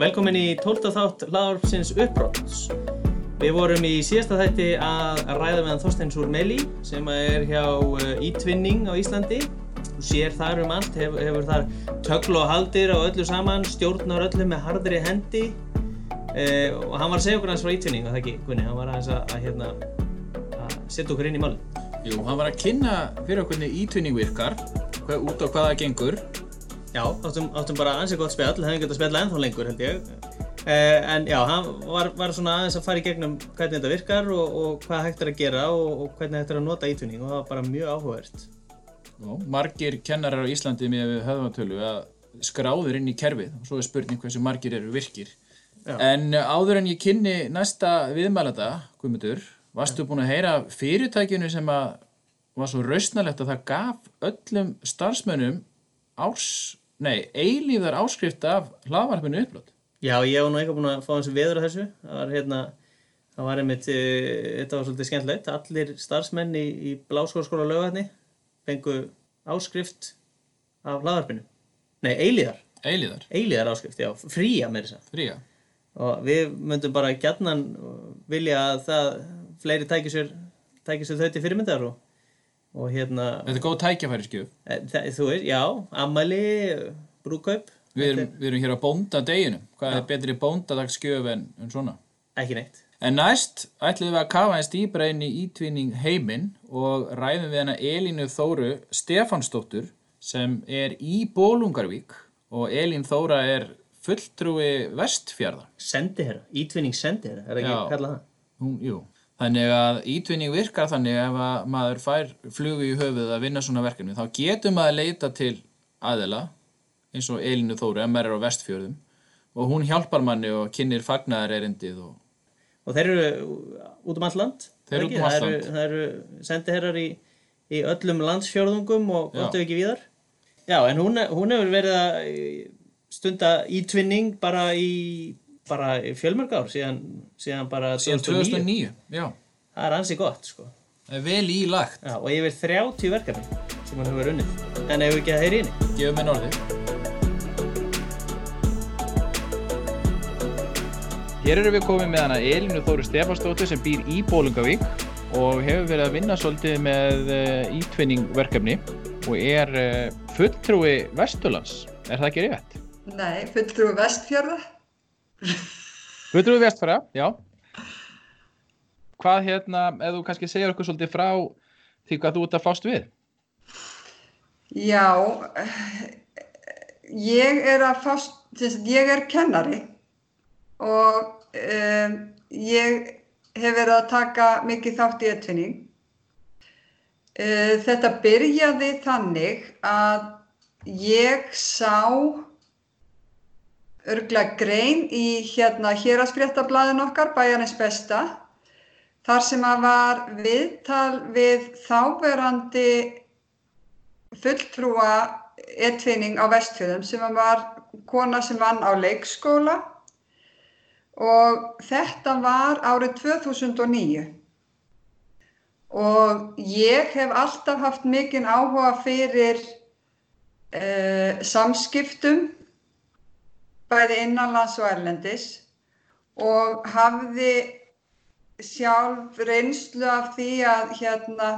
Velkomin í 12. þátt hlaðarpsins uppbrotts. Við vorum í síðasta þætti að ræða meðan Þorsteins úr Meli sem er hjá e-twinning á Íslandi. Þú sér þar um allt, hefur, hefur þar tögl og haldir á öllu saman, stjórnar öllu með hardri hendi e, og hann var að segja okkur hans frá e-twinning, var það ekki, Gunni? Hann var aðeins að, að, hérna, að setja okkur inn í málinn. Jú, hann var að kynna fyrir okkur e-twinning virkar, hvað, út á hvað það gengur. Já, áttum, áttum bara ansið gott spjall, hefðum getað spjallað ennþá lengur held ég. Uh, en já, hann var, var svona aðeins að fara í gegnum hvernig þetta virkar og, og hvað hægt er að gera og, og hvernig hægt er að nota e-twinning og það var bara mjög áhugavert. Já, margir kennarar á Íslandi með höfðvatölu að skráður inn í kerfið og svo er spurning hversu margir eru virkir. Já. En áður en ég kynni næsta viðmælanda, Guðmundur, varstu búinn að heyra fyrirtækinu sem að var svo rausnalegt að það gaf öllum starfsmönnum árs Nei, eilíðar áskrift af hlaðvarpinu upplót. Já, ég var nú eitthvað búinn að fá hans veður á þessu. Það var hérna, það var einmitt, e, þetta var svolítið skemmtilegt. Allir starfsmenn í, í Bláskólaskóla lögvæðni fengu áskrift af hlaðvarpinu. Nei, eilíðar. Eilíðar? Eilíðar áskrift, já. Fría með þess að. Fría. Og við myndum bara gætnan vilja að það fleiri tækir sér þau til fyrirmyndar og og hérna Þetta er góð tækjafæri skjöf Þú veist, já, ammali, brúkaup Við erum, við erum hér á bóndadeginu Hvað já. er betri bóndadagsskjöf en, en svona? Ekki neitt. En næst ætlum við að kafa einn stýbra inn í ítvinning heiminn og ræðum við hana Elínu Þóru Stefansdóttur sem er í Bólungarvík og Elín Þóra er fulltrúi vestfjörða Sendiherra, ítvinning sendiherra, er ekki að kalla það? Hún, jú Þannig að ítvinning virkar þannig ef að maður fær flugu í höfuð að vinna svona verkefni þá getur maður að leita til aðela eins og Elinu Þóru maður er á vestfjörðum og hún hjálpar manni og kynir fagnar erindið og... og þeir eru út um all land þeir eru út um all land það eru, eru sendiherrar í, í öllum landsfjörðungum og gott ef ekki víðar. Já en hún, hún hefur verið að stunda ítvinning bara í bara fjölmörg ár síðan, síðan bara síðan 2009, 2009 já. það er ansi gott sko. það er vel ílagt. Já, og yfir 30 verkefni sem hann hefur unnið. En hefur ekki að heyri inni gefum við norði Hér eru við komið með hana Elinu Þóru Stefansdóttir sem býr í Bólungavík og hefur verið að vinna svolítið með ítvinning verkefni og er fulltrúi Vesturlands, er það ekki rétt? Nei, fulltrúi Vestfjörða Guðrúði Vestfara, já. Hvað hérna, ef þú kannski segja okkur svolítið frá því hvað þú ert að fást við? Já ég er að fást ég er kennari og um, ég hef verið að taka mikið þátt í etfinning uh, þetta byrjaði þannig að ég sá örglega grein í hérna héraspréttablaðin okkar, Bæjarins besta, þar sem að var viðtal við þáverandi fulltrúa etvinning á vestfjöðum sem var kona sem vann á leikskóla. Og þetta var árið 2009 og ég hef alltaf haft mikinn áhuga fyrir uh, samskiptum bæði innanlands og erlendis og hafði sjálf reynslu af því að hérna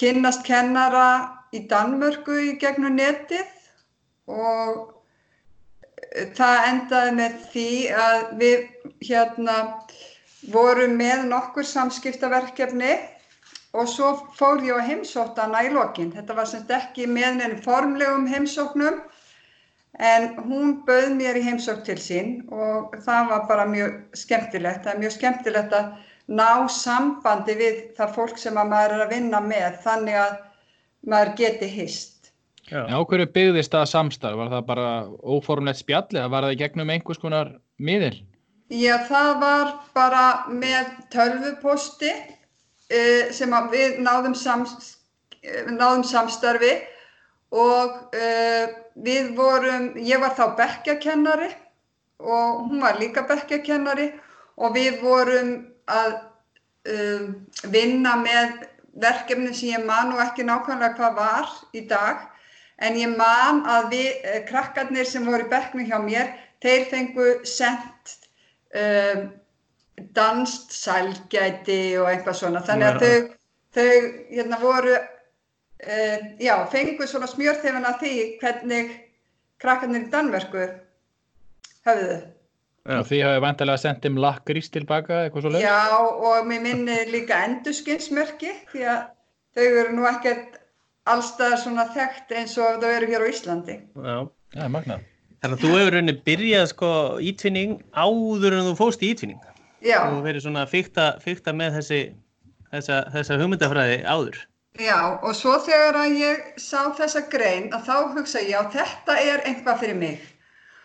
kynnast kennara í Danmörku í gegnum netið og það endaði með því að við hérna vorum með nokkur samskiptaverkefni og svo fór ég á heimsóttana í lokin. Þetta var semst ekki með nefnum formlegum heimsóknum en hún bauð mér í heimsók til sín og það var bara mjög skemmtilegt. Það er mjög skemmtilegt að ná sambandi við það fólk sem maður er að vinna með þannig að maður geti hist. Já, hverju byggðist það samstarf? Var það bara óformlegt spjalli eða var það í gegnum einhvers konar miðil? Já, það var bara með tölvuposti uh, sem við náðum, sams, náðum samstarfi og uh, við vorum, ég var þá bekkjakennari og hún var líka bekkjakennari og við vorum að uh, vinna með verkefni sem ég man og ekki nákvæmlega hvað var í dag en ég man að við, krakkarnir sem voru í bekknu hjá mér, þeir fengu sendt um, danst sælgæti og eitthvað svona. Þannig að þau, þau hérna voru uh, já, fengu svona smjörþefin af því hvernig krakkarnir í Danmörku höfðu. Og því hafið vantilega sendt þeim lakrís tilbaka, eitthvað svo leið? Já, og mér minnir líka endurskinsmörki því að þau eru nú ekkert allstað svona þekkt eins og þau eru hér á Íslandi. Já. Já, magnað. Þannig að þú hefur rauninni byrjað sko ítvinning áður en þú fóst í ítvinning. Já, Þú verið svona fykta, fykta með þessi, þessa, þessa hugmyndafræði áður. Já, og svo þegar að ég sá þessa grein að þá hugsa ég að þetta er eitthvað fyrir mig.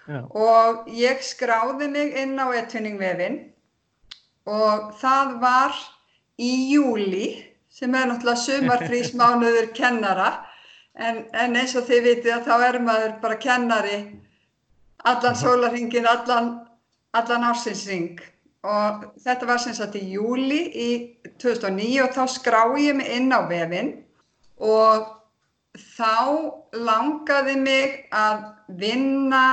Já. og ég skráði mig inn á etvinningvefin og það var í júli sem er náttúrulega sumarfrísmánuður kennara en, en eins og þið vitið að þá er maður bara kennari allan sólarhingin, allan, allan ársinsring og þetta var sem sagt í júli í 2009 og þá skrái ég mig inn á vefin og þá langaði mig að vinna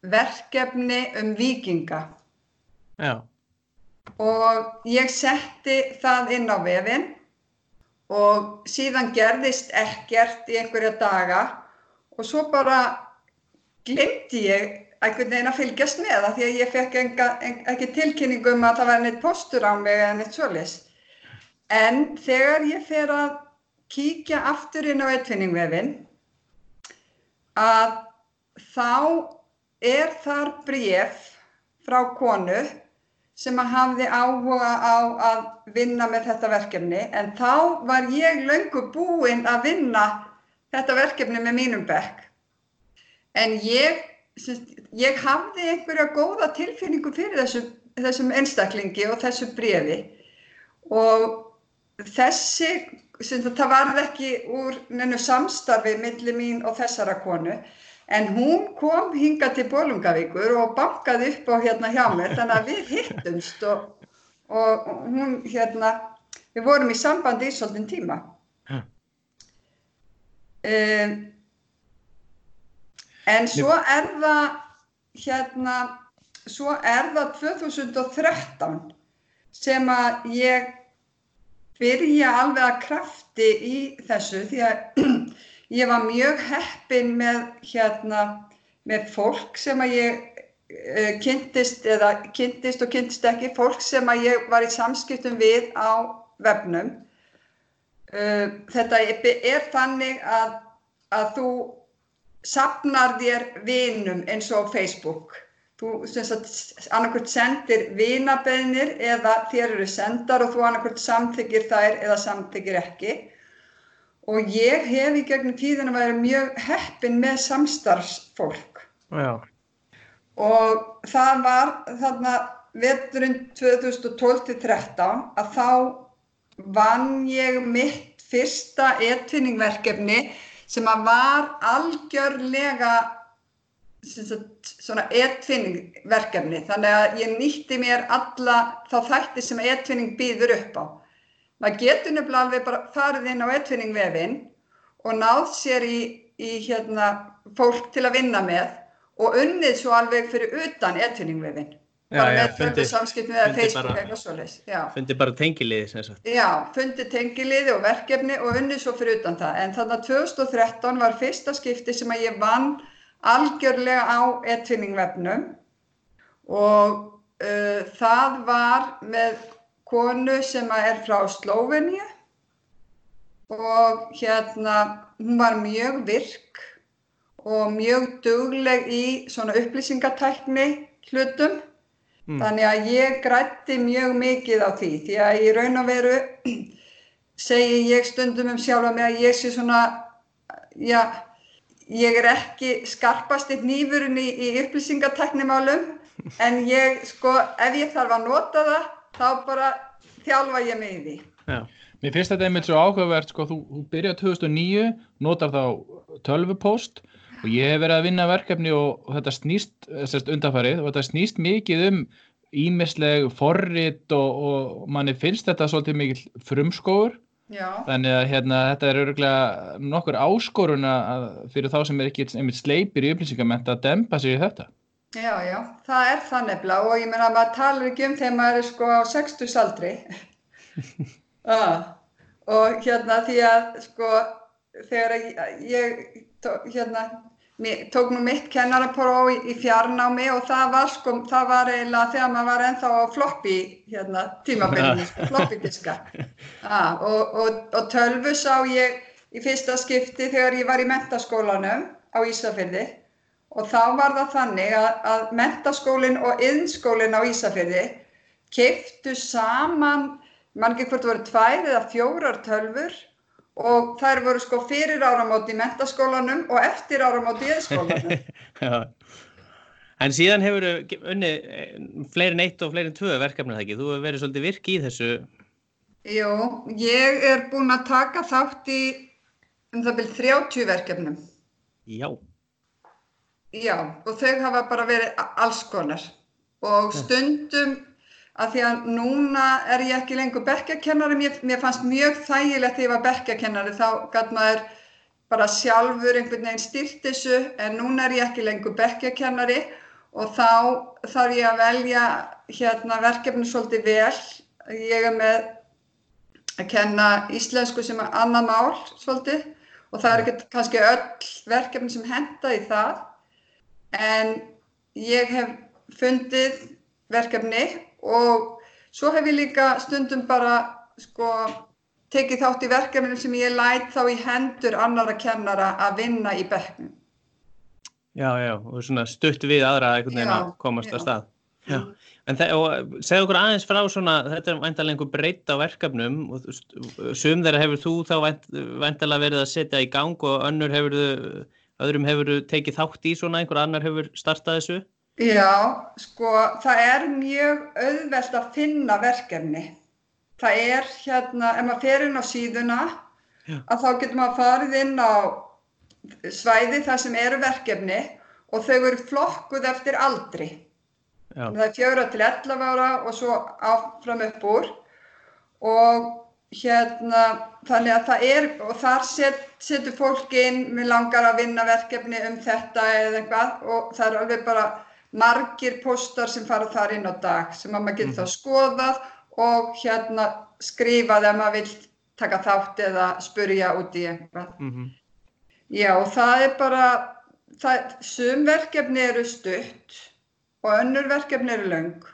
verkefni um vikinga Já. og ég setti það inn á vefin og síðan gerðist ekkert í einhverja daga og svo bara glemdi ég einhvern veginn að fylgjast með það því að ég fekk enga, en, ekki tilkynningu um að það var neitt postur á mig eða neitt svoleiðis. En þegar ég fer að kíkja aftur inn á eitvinningvefin að þá er þar bréf frá konu sem að hafði áhuga á að vinna með þetta verkefni en þá var ég löngu búinn að vinna þetta verkefni með mínum bekk. En ég, ég hafði einhverja góða tilfinningu fyrir þessum, þessum einstaklingi og þessu brefi og þessi, sem, það varð ekki úr neinu samstarfi millir mín og þessara konu En hún kom hinga til Bólungavíkur og bankaði upp á hérna hjá mér þannig að við hittumst og, og hún hérna, við vorum í sambandi í svolítinn tíma. Um, en svo er það hérna, svo er það 2013 sem að ég byrja alveg að krafti í þessu því að ég var mjög heppin með hérna með fólk sem að ég uh, kynntist eða kynntist og kynntist ekki fólk sem að ég var í samskiptum við á vefnum. Uh, þetta er, er þannig að, að þú sapnar þér vinum eins og Facebook. Þú annarkvæmt sendir vinabeðnir eða þér eru sendar og þú annarkvæmt samþykir þær eða samþykir ekki. Og ég hef í gegnum tíðin að vera mjög heppin með samstarfsfólk. Já. og það var þarna veturinn 2012-13 að þá vann ég mitt fyrsta etvinningverkefni sem að var algjörlega sagt, svona etvinningverkefni þannig að ég nýtti mér alla þá þætti sem etvinning býður upp á. Maður getur nefnilega alveg bara farið inn á etvinningvefin og náð sér í, í hérna, fólk til að vinna með og unnið svo alveg fyrir utan etvinningvefin bara með tvöndu samskiptum eða Facebook eitthvað svolítið fundi bara tengiliði sem sagt. Já, fundi tengiliði og verkefni og unnið svo fyrir utan það. En þannig að 2013 var fyrsta skipti sem að ég vann algjörlega á etvinningvefnum og uh, það var með konu sem er frá Slóveníu og hérna hún var mjög virk og mjög dugleg í svona upplýsingatækni hlutum mm. þannig að ég grætti mjög mikið á því því að í raun og veru segi ég stundum um sjálfa mig að ég sé svona já, ég er ekki skarpast í nýfurinn í, upplýsingatæknimálum en ég sko ef ég þarf að nota það þá bara þjálfa ég mig í því. Já. Mér finnst þetta einmitt svo áhugavert, sko, þú, þú byrjaði 2009, notar þá tölvupost og ég hef verið að vinna verkefni og, og þetta snýst, þessast undarfarið, og þetta snýst mikið um ímisleg forrit og, og manni finnst þetta svolítið mikil frumskóur, Já. þannig að hérna, þetta er öruglega nokkur áskorun að fyrir þá sem er ekki einmitt sleipir í upplýsingamenta að dempa sig í þetta. Já, já, það er það nefnilega og ég meina að maður talar ekki um þegar maður er sko á 60 aldri. ah, og hérna því að sko þegar ég, hérna, tók nú mitt kennarapróf í, í fjarnámi og það var sko, það var eiginlega þegar maður var ennþá á floppy hérna, tímabillinu, sko, floppy diska. Ah, og, og, og tölvu sá ég í fyrsta skipti þegar ég var í mentaskólanum á Ísafjörði og þá var það þannig að, að mentaskólinn og yðnskólinn á Ísafjörði keiftu saman, mann ekki hvort voru tvær eða fjórar tölfur og þær voru sko fyrir áramóti í mentaskólanum og eftir áramóti í yðnskólanum. en síðan hefur unni fleirin eitt og fleirin tvö verkefni það ekki, þú hefur verið svolítið virk í þessu. Jú, ég er búin að taka þátt í um það byrjum 30 verkefnum. Já. Já, og þau hafa bara verið alls konar og stundum að því að núna er ég ekki lengur bekkjakennari, mér, mér fannst mjög þægilegt þegar ég var bekkjakennari, þá gæti maður bara sjálfur einhvern veginn styrt þessu en núna er ég ekki lengur bekkjakennari og þá þarf ég að velja hérna verkefni svolítið vel. Ég er með að kenna íslensku sem er annað mál svolítið. Og það er ekki kannski öll verkefni sem henda í það. En ég hef fundið verkefni og svo hef ég líka stundum bara sko tekið þátt í verkefninu sem ég læt þá í hendur annara kennara að vinna í bekknum. Já, já, og svona stutt við aðra einhvern veginn að komast að stað. Já, en segð okkur aðeins frá svona, þetta er væntalega einhver breytt á verkefnum og sum þeirra hefur þú þá væntalega verið að setja í gang og önnur hefur þau öðrum hefur tekið þátt í svona, einhver annar hefur startað þessu? Já, sko, það er mjög auðvelt að finna verkefni. Það er hérna, ef maður fer inn á síðuna, Já. að þá getur maður farið inn á svæði þar sem eru verkefni og þau eru flokkuð eftir aldri. Já. Það er fjögra til 11 ára og svo áfram upp úr og hérna, þannig að það er, og þar set, setur fólk inn, mér langar að vinna verkefni um þetta eða eitthvað og það er alveg bara margir postar sem fara þar inn á dag sem að maður getur -hmm. þá skoðað og hérna skrifað ef maður vil taka þátt eða spurja út í eitthvað. Mm -hmm. Já, og það er bara, það, sum verkefni eru stutt og önnur verkefni eru laung.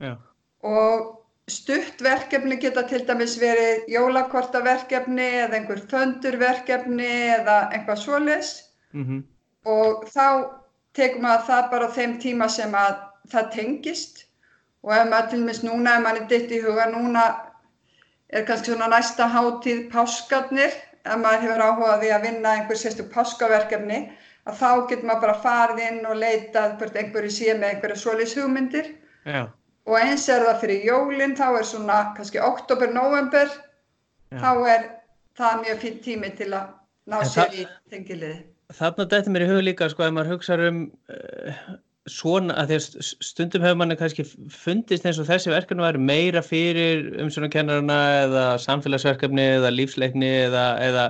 Já. Og Stuttverkefni geta til dæmis verið jólakortaverkefni eða einhver föndurverkefni eða einhvað svoleis mm -hmm. og þá tekum maður það bara á þeim tíma sem að það tengist og ef maður til dæmis núna, ef maður er ditt í huga, núna er kannski svona næsta hátíð páskarnir, ef maður hefur áhugaði að vinna einhver sérstu páskaverkefni, að þá getur maður bara farið inn og leitað hvert einhverju sé með einhverja svoleis hugmyndir. Já og eins er það fyrir jólinn, þá er svona kannski oktober, november, þá er það mjög fyrir tími til að ná sér í tengiliði. Þarna dættir mér í hug líka, sko, ef maður hugsaður um uh, svona, að því að stundum hefur manni kannski fundist eins og þessi verkefni væri meira fyrir um svona kennarana eða samfélagsverkefni eða lífsleikni eða, eða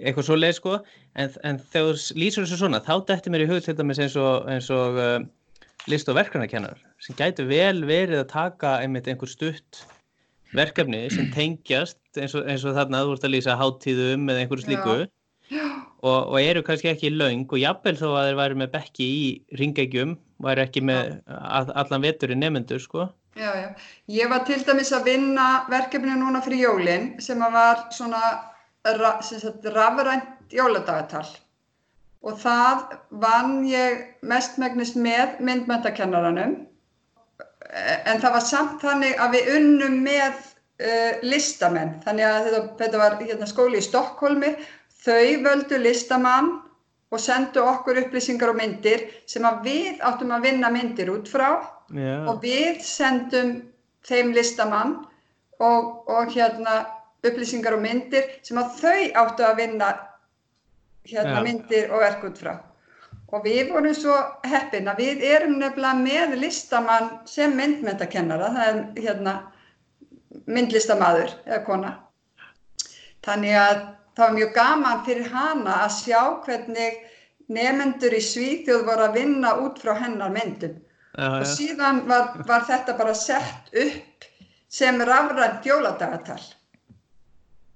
eitthvað svo leið, sko, en, en þegar lýsur þessu svona, þá dættir mér í hug til dæmis eins og, eins og uh, list- og verkefnakennar sem gætu vel verið að taka einmitt einhver stutt verkefni sem tengjast eins og, eins og þarna að þú ert að lýsa háttíðum eða einhverju slíku og, og eru kannski ekki laung og jafnvel þó að þeir væri með bekki í ringegjum væri ekki með all, allan vetur í nefnendur sko. Já, já. Ég var til dæmis að vinna verkefni núna fyrir jólinn sem að var svona ra, rafrænt jóladagatal og það vann ég mestmægnist með myndmæntakennaranum en það var samt þannig að við unnum með uh, listamenn þannig að þetta, þetta var hérna, skóli í Stokkólmi þau völdu listamann og sendu okkur upplýsingar og myndir sem að við áttum að vinna myndir út frá yeah. og við sendum þeim listamann og, og hérna upplýsingar og myndir sem að þau áttu að vinna hérna ja. myndir og verk út frá. Og við vorum svo heppin að við erum nefnilega með listamann sem myndmyndakennara, það er hérna myndlistamadur eða kona. Þannig að það var mjög gaman fyrir hana að sjá hvernig nefendur í Svíþjóð voru að vinna út frá hennar myndum. Já, Og já, síðan var, var þetta bara sett upp sem rafrænt jóladagatal.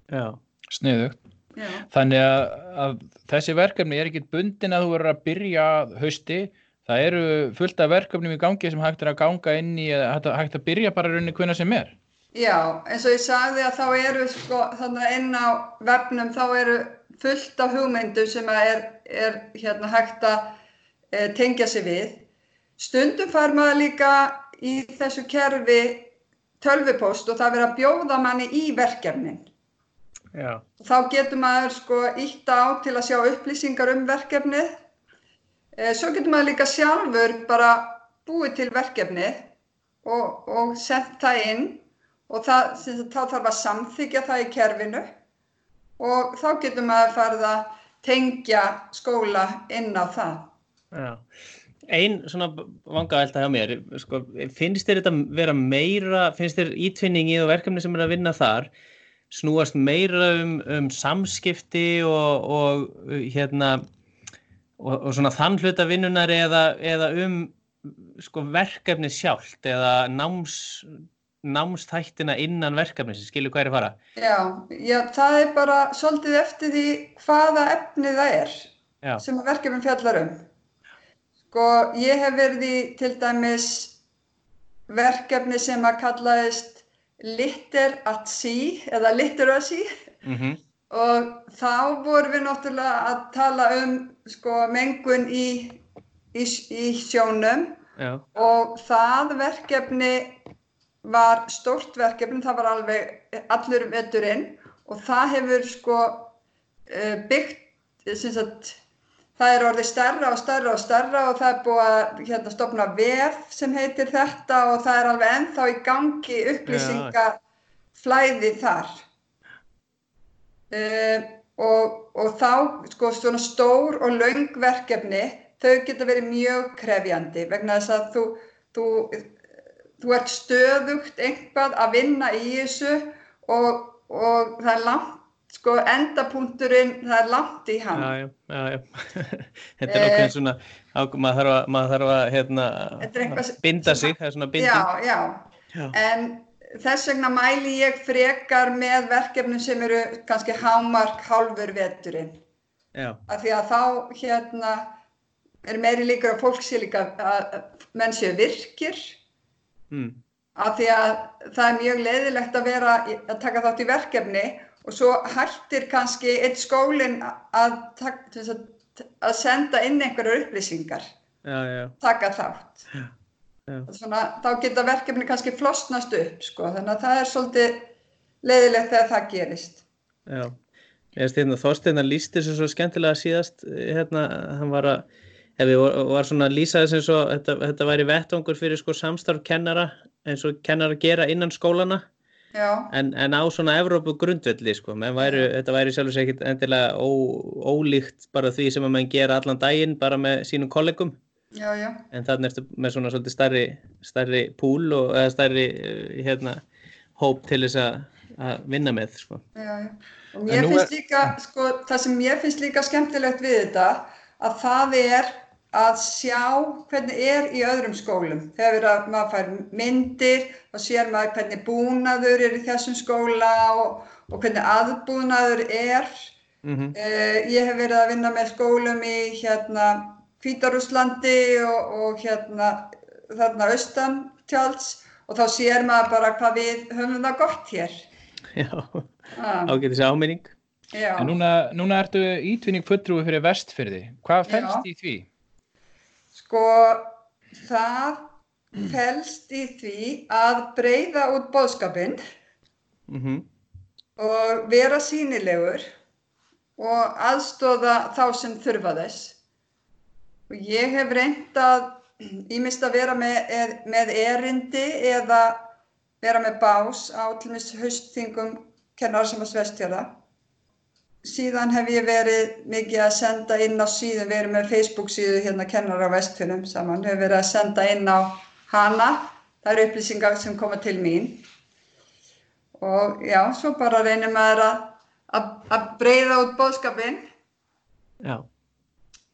já, Sniðugt. Já. Þannig að, að þessi verkefni er ekki bundin að þú verður að byrja hausti. Það eru fullt af verkefnum í gangi sem hægt er að ganga inn í eða hægt að, byrja bara raunni hvenna sem er. Já, eins og ég sagði að þá eru sko, þannig inn á vefnum þá eru fullt af hugmyndum sem að er, er hérna hægt að e, tengja sig við. Stundum fær maður líka í þessu kerfi tölvupóst og það verið að bjóða manni í verkefnin. já, Þá getur maður sko ítt á til að sjá upplýsingar um verkefnið. E, svo getur maður líka sjálfur bara búið til verkefnið og, og sett það inn og það, þá þarf að samþykja það í kerfinu og þá getur maður farið að tengja skóla inn á það. já. Ein svona vangavelta hjá mér, sko, finnst þér þetta vera meira, finnst þér ítvinningið og verkefni sem er að vinna þar snúast meira um, um samskipti og, og hérna og, og svona þann hluta vinnunar eða, eða um sko, verkefni sjálft eða náms, námstættina innan verkefni sem skilur hvað er að fara. Já, já, það er bara svolítið eftir því hvaða efni það er Já, sem verkefnin fjallar um. Sko, ég hef verið í til dæmis verkefni sem að kallaðist Litter at Sea eða Literacy mhm, og þá vorum við náttúrulega að tala um sko, mengun í, í, í sjónum. Já, og það verkefni var stórt verkefni, það var alveg allur veturinn og það hefur sko eh, byggt, sagt, það er orðið stærra og stærra og stærra og það er búið að hérna, stopna vef sem heitir þetta og það er alveg ennþá í gangi upplýsingaflæði þar. Uh, og, og þá sko svona stór og löng verkefni þau geta verið mjög krefjandi vegna þess að þú, þú, þú ert stöðugt einhvað að vinna í þessu og, og það er langt sko endapunkturinn það er langt í hann já, já, já. Þetta er ákveðin svona, ákveð, maður þarf að, maður þarf að hérna, sem- binda sig, það er svona binding. já, já, Já. en þess vegna mæli ég frekar með verkefnum sem eru kannski hámark hálfur veturinn Já, af því að þá hérna er meiri líkur að fólk sé líka að að menn séu virkir mm, af því að það er mjög leiðilegt að vera að taka þátt í verkefni og svo hættir kannski eitt skólinn að, að, að senda inn einhverjar upplýsingar, já, já, taka þátt. já. Svona, þá geta verkefni kannski flosnast upp, sko, þannig að það er svolítið leiðilegt þegar það gerist. já. Ég veist hérna, Þorsteina lísti þessu svo skemmtilega síðast, hérna, hann var að, ef við var, var svona að lýsa þess eins og þetta, þetta væri vettvangur fyrir sko samstarf kennara, eins og kennara gera innan skólana, Já, en, en á svona Evrópu grundvelli, sko, menn væri, þetta væri sjálfur sér ekkit endilega ó, ólíkt bara því sem að menn gera allan daginn bara með sínum kollegum, já, já, en þannig ertu með svona svolítið starri, starri púl og eða starri eh, hérna, hóp til þess að, að vinna með sko. já, já. Og mér finnst er- líka, sko, það sem mér finnst líka skemmtilegt við þetta, að það er að sjá hvernig er í öðrum skólum. Þegar maður fær myndir og sér maður hvernig búnaður er í þessum skóla og, og hvernig aðbúnaður er. mm Uh, ég hef verið að vinna með skólum í hérna Hvítarúslandi og, og hérna þarna austan tjáls og þá sér maður bara hvað við höfum það gott hér. Já, Ah, ágætis áminning já. En núna, núna ertu ítvinning fulltrúi fyrir vestfyrði. Hvað felst Já. í því? Sko, það felst í því að breyða út bóðskapinn mm og vera sínilegur og aðstóða þá sem þurfa þess. Og ég hef reynd að ímist að vera með, er- með erindi eða vera með bás á til mis haustþingum kennar sem að svestjara. Síðan hef ég verið mikið að senda inn á síðan, verið með Facebook síðu hérna kennar á vestfjörnum saman, hef verið að senda inn á hana, það eru upplýsingar sem koma til mín. Og já, svo bara reynir maður að, að, að breyða út bóðskapinn. Já,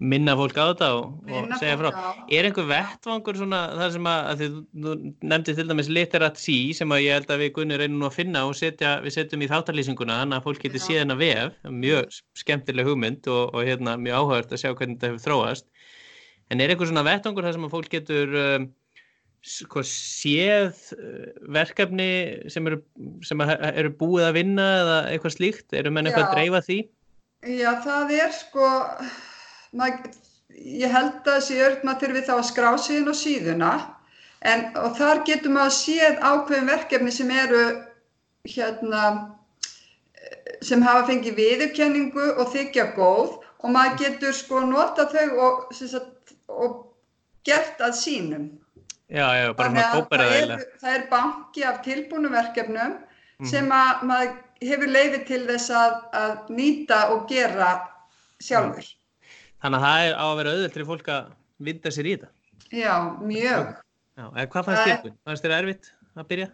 minna fólk á þetta og, og segja frá. Er einhver vettvangur svona það sem að, að þið, þú nefndi til dæmis literat sí sem að ég held að við Gunni reynum að finna og setja, við setjum í þáttarlýsinguna þannig að fólk geti Já. séð hennar vef, mjög skemmtileg hugmynd og, og hérna mjög áhugavert að sjá hvernig þetta hefur þróast. En er einhver svona vettvangur þar sem að fólk getur um, sko, séð uh, verkefni sem eru, sem að, eru búið að vinna eða eitthvað slíkt? Eru menn eitthvað að dreifa því? Já, það er sko, mað, ég held að sé örd maður þurfi þá að skrá sig inn á síðuna en, og þar getur maður séð ákveðin verkefni sem eru hérna sem hafa fengið viðurkenningu og þykja góð og maður getur sko nota þau og, sagt, og gert að sínum. Já, já, bara að kópar það, eiginlega. það er banki af tilbúnum verkefnum Mhm. sem að maður hefur leiði til þess að, að nýta og gera sjálfur. Þannig að það er á að vera auðvelt fyrir fólk að vinda sér í þetta. Já, mjög. Já, eða hvað fannst þér? er-? Fannst þér erfitt að byrja?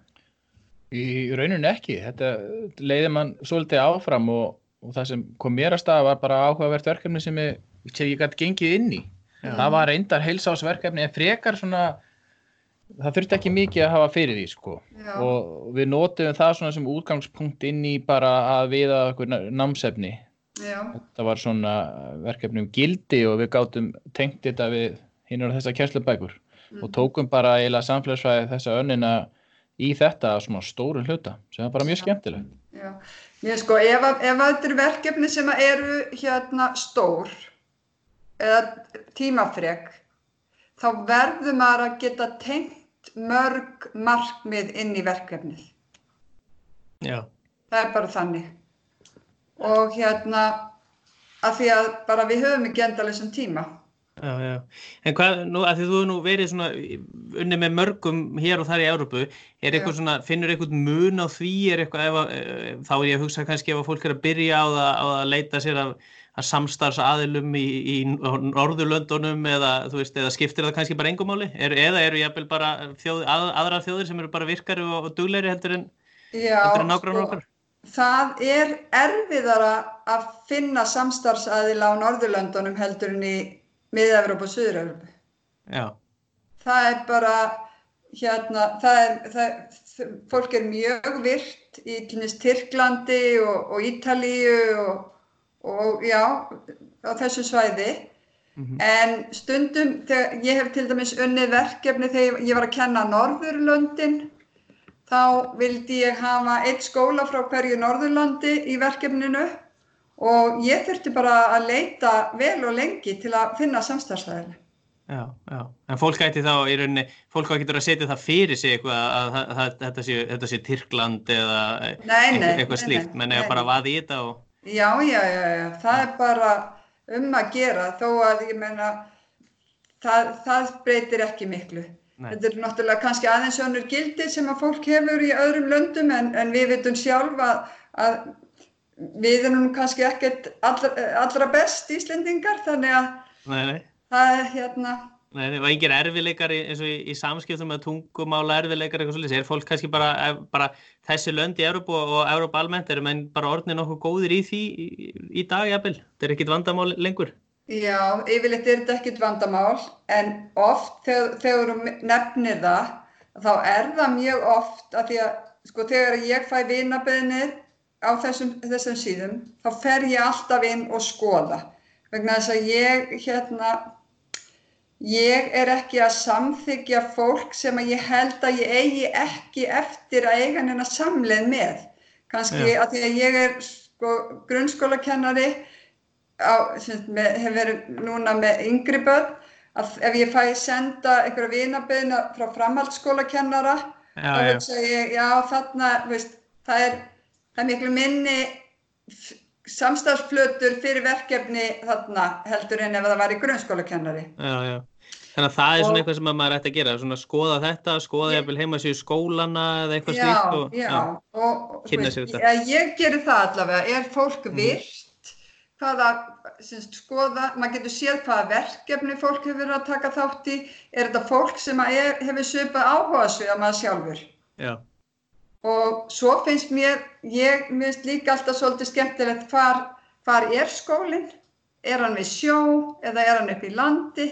Í rauninu ekki, þetta leiði mann svolítið áfram og, og það sem kom mér að staða var bara áhugavert verkefni sem ég, sem ég gæti gengið inn í. Já. Það var reyndar heilsásverkefni en frekar svona, það þurfti ekki mikið að hafa fyrir því sko. Já, Og við notum það svona sem útgangspunkt inn í bara að viða okkur námsefni. Já, Það var svona verkefni um gildi og við gátum tengt þetta við hinn og þessa kjærslubækur og tókum bara eiginlega samfélagsfræði þessa önnina í þetta svona stóru hluta sem var bara mjög skemmtilegt. já. Ég sko, ef, að- ef þetta eru verkefni sem að eru hérna stór eða tímafrek, þá verður maður að geta tengt mörg markmið inn í verkefnið. Já. Það er bara þannig. Og hérna, af því að bara við höfum ekki endalessum tíma. Já, já. En hvað, nú, að því þú hefur nú verið svona unni með mörgum hér og þar í Európu, er eitthvað Já. svona, finnur eitthvað mun á því, er eitthvað, ef að, eh, þá er ég að hugsa kannski ef að fólk er að byrja á það, á að leita sér af, að samstarfs aðilum í, í Norðurlöndunum eða, þú veist, eða skiptir það kannski bara engumáli, er, eða eru bara þjóð, að, aðrar þjóðir sem eru bara virkari og, og dugleiri heldur en, en nágrann okkar? Það er erfiðara að finna samstarfsaðila á Norðurlöndunum heldur en í Mið-Evrópu og Suður-Evrópu. Já, Það er bara, hérna, það er, það, fólk er mjög virt í dæmis Tyrklandi og, og Ítalíu og, og já, á þessu svæði. Mhm. En stundum, þegar ég hef til dæmis unnið verkefni þegar ég var að kenna Norðurlöndin, þá vildi ég hafa eitt skóla frá hverju Norðurlandi í verkefninu og ég þurfti bara að leita vel og lengi til að finna samstarfsæðilega. já, já. En fólk ætti þá í rauninni, fólk getur að setja það fyrir sig eitthvað að, að, að þetta, sé, þetta sé Tyrkland eða Nei, eitthvað, nei, eitthvað nei, slíkt, menn eða bara vaði í þetta og Já, já, já, já, það er bara um að gera þó að ég menna það, það breytir ekki miklu. Nei. Þetta er náttúrulega kannski aðeins önnur gildi sem að fólk hefur í öðrum löndum en, en við vitum sjálf að, að við erum kannski ekkert allra, allra best Íslendingar þannig að Nei, nei, það er hérna, nei, það var engir erfileikar eins og í, í samskiptum með tungumála erfileikar eitthvað svolítið, er fólk kannski bara, ef- bara þessi lönd í Európu og, og Európa almennt eru menn bara orðnir nokkuð góðir í því í, í dag jafnvel, þetta er ekkit vandamál lengur. Já, yfirleitt er þetta ekkert vandamál en oft þegar, þegar þú nefnir það þá er það mjög oft að því að sko þegar ég fæ vinabeðnir á þessum, þessum síðum þá fer ég alltaf inn og skoða vegna þess að ég hérna ég er ekki að samþykja fólk sem að ég held að ég eigi ekki eftir að eiga neina samleið með kannski Já. að því að ég er sko grunnskólakennari á, sagt, með, hef verið núna með yngri börn að ef ég fæ senda einhverja vinabeðina frá framhaldsskólakennara Já, þá hugsa ég, já þarna, veist, það er, það er miklu minni samstarfsflötur fyrir verkefni þarna heldur en ef það var í grunnskólakennari. já, já. Þannig að það er svona eitthvað sem að maður ætti að gera, svona skoða þetta, skoða Ég- jafnvel heima sér skólana eða eitthvað slíkt og, og, og Kynna sér þetta. ég, ég gerir það allavega, er fólk Mhm. Hvaða, semst, skoða, maður getur séð hvaða verkefni fólk hefur verið að taka þátt í, er þetta fólk sem er, hefur svipað áhuga svið að maður sjálfur. já, Og svo finnst mér, ég finnst líka alltaf svolítið skemmtilegt hvar, hvar er skólinn? er hann við sjó eða er hann upp í landi?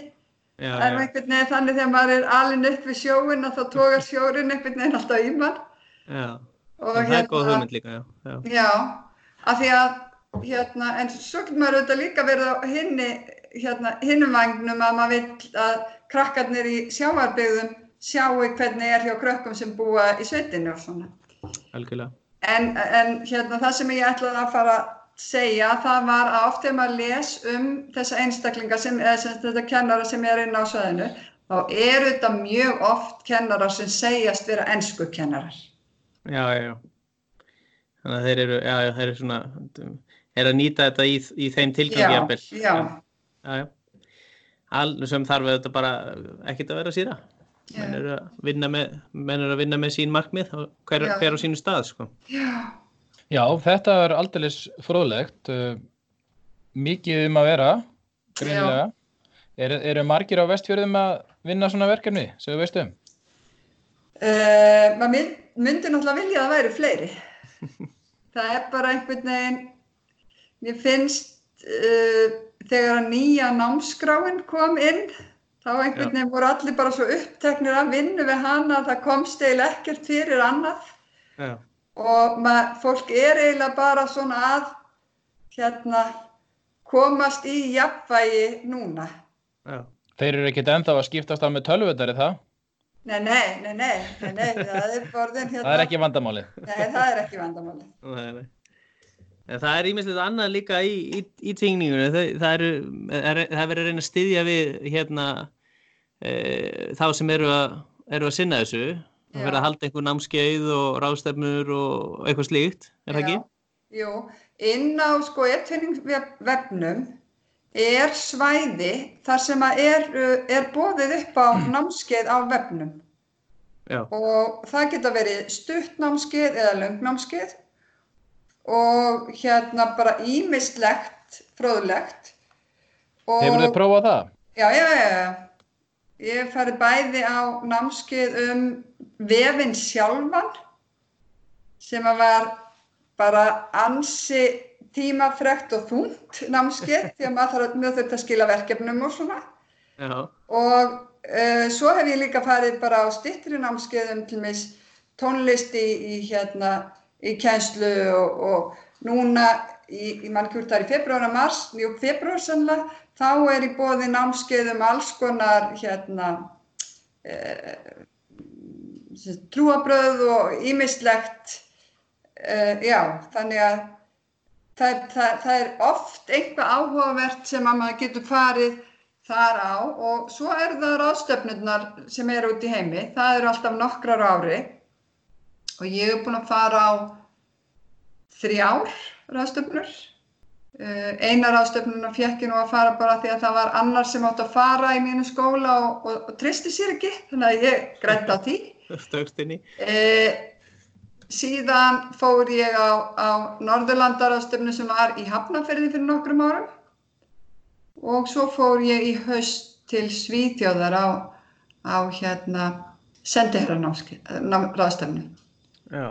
Já, Það er já, einhvern veginn þannig þegar maður er alin upp við sjóin að þá tókar sjórin einhvern veginn alltaf í mann. já. Og Það er góð hugmynd líka, já. Já, af því að, hérna, en svo getur maður auðvitað líka verið á hinni, hérna, hinnum vagnum að maður vill að krakkarnir í sjávarbyggðum sjáu hvernig er hjá krökkum sem búa í sveitinu og svona. Algjörlega. En, en hérna, það sem ég ætlaði að fara að segja, það var að oft þegar maður les um þessa einstaklinga sem, eða sem þetta kennara sem er inn á sveðinu, þá eru þetta mjög oft kennarar sem segjast vera ennsku kennarar. Já, já, já. Þannig að þeir eru, já, já, þeir eru svona, er að nýta þetta í, í þeim tilgangi jafnvel. já. Já, já. Alveg sem þarf þetta bara ekkert að vera síra. Menn eru að vinna með, menn eru að vinna með sín markmið og hver, hver á sínu stað, sko. Já, Já, þetta er aldeilis fróðlegt. uh, Mikið um að vera, greinilega. Eru, eru margir á vestfjörðum að vinna svona verkefni, sem við veistum? Uh, maður mynd, myndi náttúrulega vilja að það væri fleiri. það er bara einhvern veginn, mér finnst uh, þegar að nýja námskráin kom inn, þá einhvern veginn voru allir bara svo uppteknir að vinna við hana að það komst eiginlega ekkert fyrir annað Já, og mað, fólk er eiginlega bara svona að hérna, komast í jafnvægi núna. já. Þeir eru ekkert ennþá að skiptast á með tölvöldari það? Nei, nei, nei, nei, nei, nei, það er borðin hérna. Það er ekki vandamálið. Nei, það er ekki vandamáli. Nei, nei. En það er ímislegt annað líka í, í, í tingningunni. Það, það, er, það er verið að reyna að styðja við hérna, e, þá sem eru að, eru að sinna þessu. Það Já. verið að halda einhver námskeið og ráðstefnur og eitthvað slíkt, er það ekki? Jú, inn á sko e-tvinning-vefnum er svæði þar sem er, er bóðið upp á námskeið á vefnum Já, og það geta verið stutt námskeið eða löng námskeið og hérna bara ímislegt, fróðlegt. Og- Hefur þið prófað það? Já, já, já. Ég hef farið bæði á námskeið um vefinn sjálfan sem að var bara ansi tímafrekt og þungt námskeið því að maður þarf að, mjög þurft að skila verkefnum og svona. já, Og uh, svo hef ég líka farið bara á stittri námskeiðum til mis tónlist í, í hérna í kænslu og, og núna í, í mann kjúrt þar í februar og mars, jú februar sannlega, þá er í bóði námskeið um alls konar hérna uh, trúabröð og ímislegt uh, já, þannig að það, það, það er oft eitthvað áhugavert sem að maður getur farið þar á og svo eru það ráðstöfnurnar sem eru út í heimi, það eru alltaf nokkrar ári og ég hef búin að fara á þrjár ráðstöfnur. Uh, eina ráðstöfnuna fekk ég nú að fara bara því að það var annar sem átt að fara í mínu skóla og, og, og tristi sér ekki, þannig að ég grætt á því. stökst inn í. Uh, síðan fór ég á, á Norðurlandarástöfnu sem var í Hafnarferði fyrir nokkrum árum og svo fór ég í haust til Svíþjóðar á, á hérna sendiherraráðstöfnu. Já,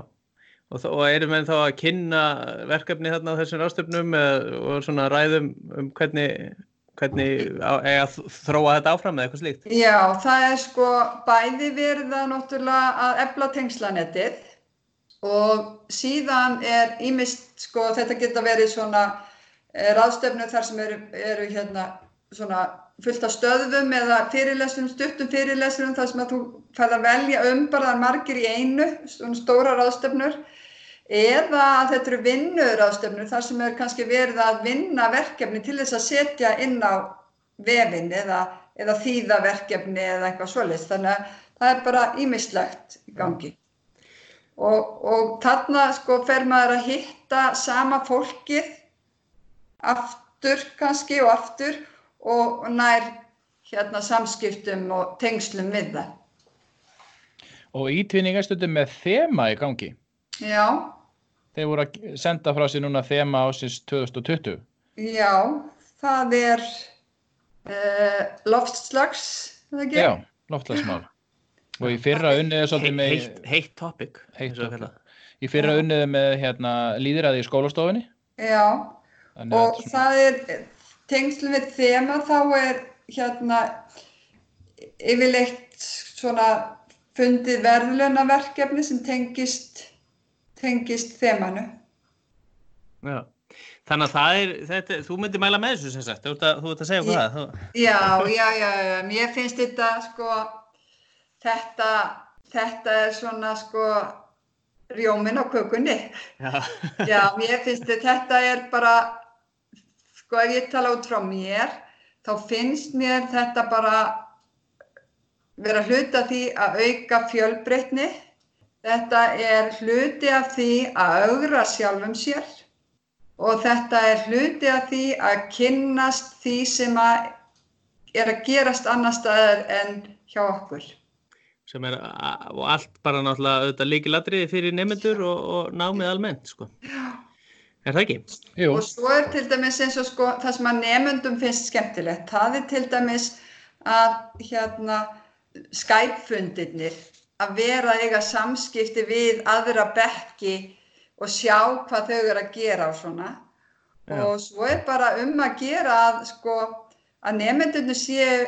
og, og eru menn þá að kynna verkefni þarna á þessum ráðstöfnum eða- og svona ræðum um hvernig, hvernig að þróa þetta áfram eða eitthvað slíkt? Já, það er sko bæði verið að náttúrulega að efla tengslanettið og síðan er ímist sko þetta geta verið svona e, ráðstöfnu þar sem eru, eru hérna svona fullt af stöðum eða fyrirlesturum, stuttum fyrirlesturum þar sem að þú færð að velja um bara það er margir í einu, svona stóra ráðstöfnur eða þetta eru vinnuráðstöfnur þar sem er kannski verið að vinna verkefni til þess að setja inn á vefin eða, eða þýða verkefni eða eitthvað svoleiðis. Þannig að það er bara ímislegt í gangi. Og, og þarna sko fer maður að hitta sama fólkið aftur kannski og aftur og, nær hérna samskiptum og tengslum við það. Og ítvinning stundum með þema í gangi. Já, Þeir voru að senda frá sér núna þema ásins 2020. já, það er uh, loftslags, er það ekki? Já, loftlagsmál. Og í fyrra unniði svolítið með, Heitt, heitt topic. Heitt eins og topic. í fyrra unniði með hérna, líðræði í skólastofunni. Já, Þannig og það er, tengslum við þema þá er hérna yfirleitt svona fundið verðlunaverkefni sem tengist, tengist þemanu. Já. Þannig að það er, þetta, þú myndir mæla með þessu sem sagt, þú ert að, þú ert að segja okkur það. Þú... Já, já, já, já, mér finnst þetta sko, þetta, þetta er svona sko rjóminn á kökunni. Já. Já, mér finnst þetta, þetta er bara, sko ef ég tala út frá mér, þá finnst mér þetta bara vera hluti af því að auka fjölbreytni. Þetta er hluti af því að augra sjálfum sér og þetta er hluti af því að kynnast því sem að er að gerast annar staðar en hjá okkur. Sem er, og allt bara náttúrulega auðvitað líkilatriði fyrir nefnendur og, og námið almennt, sko. Er það ekki? Jú, Og svo er til dæmis eins og sko það sem að nefndum finnst skemmtilegt. Það er til dæmis að hérna Skype-fundirnir að vera eiga samskipti við aðra bekki og sjá hvað þau eru að gera og svona. Já. Og svo er bara um að gera að sko að nefndunum séu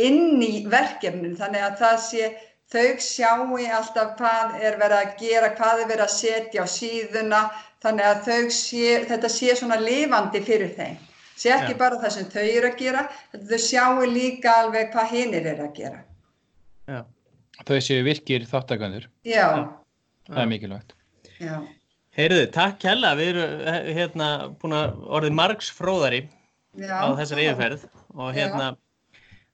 inn í verkefnin þannig að það sé þau sjáu alltaf hvað er verið að gera, hvað er verið að setja á síðuna þannig að þau sé, þetta sé svona lifandi fyrir þeim. Sé ekki Já. bara það sem þau eru að gera, þau sjáu líka alveg hvað hinnir eru að gera. Já. þau séu virkir þáttakandur. Já, Það er mikilvægt. já, Heyrðu, takk hella, við erum eh, hérna búin að orðið margs fróðari já. á þessari yfirferð og hérna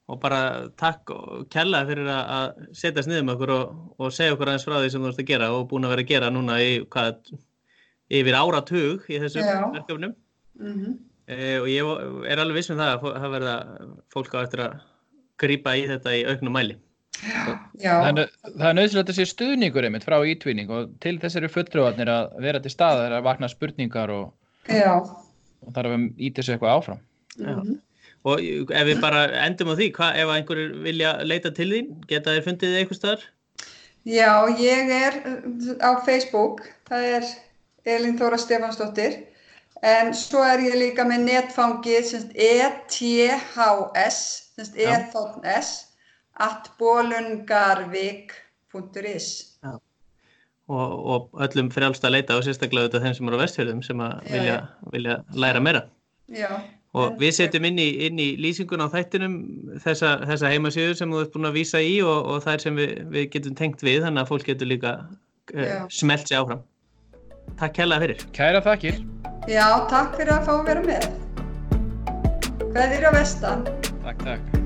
og bara takk kella fyrir að- að setjast niður með okkur og, og segja okkur aðeins frá því sem þú ert að gera og búin að vera að gera núna í hvað, yfir áratug í þessum verkefnum Mm e, og ég er alveg viss um það að það verða fólk á eftir að grípa í þetta í auknum mæli. já, Það er, það er nöðsynlegt að sé stuðningur einmitt frá ítvinning og til þess eru fulltrúarnir að vera til staðar að vakna spurningar og, já. og þarf að íta þessu eitthvað áfram. Já. mhm. Og ef við bara endum á því, hva, ef einhverjir vilja leita til þín, geta þeir fundið eitthvað staðar? Já, ég er uh, á Facebook, það er Elín Þóra Stefansdóttir, en svo er ég líka með netfangið ETHS, Já. ETHS, at bolungarvik.is. og, og öllum frjálst að leita og sérstaklega auðvitað þeim sem eru á vestfjörðum sem að Já, vilja, vilja læra meira. Já. Og við setjum inn í, inn í lýsingun á þættinum þessa, þessa heimasíður sem þú ert búin að vísa í og, og þær sem við, við getum tengt við þannig að fólk getur líka uh, smelt sér áfram. Takk hella fyrir. Kæra þakkir. Já, takk fyrir að fá að vera með. Hvað er á vestan? Takk, takk.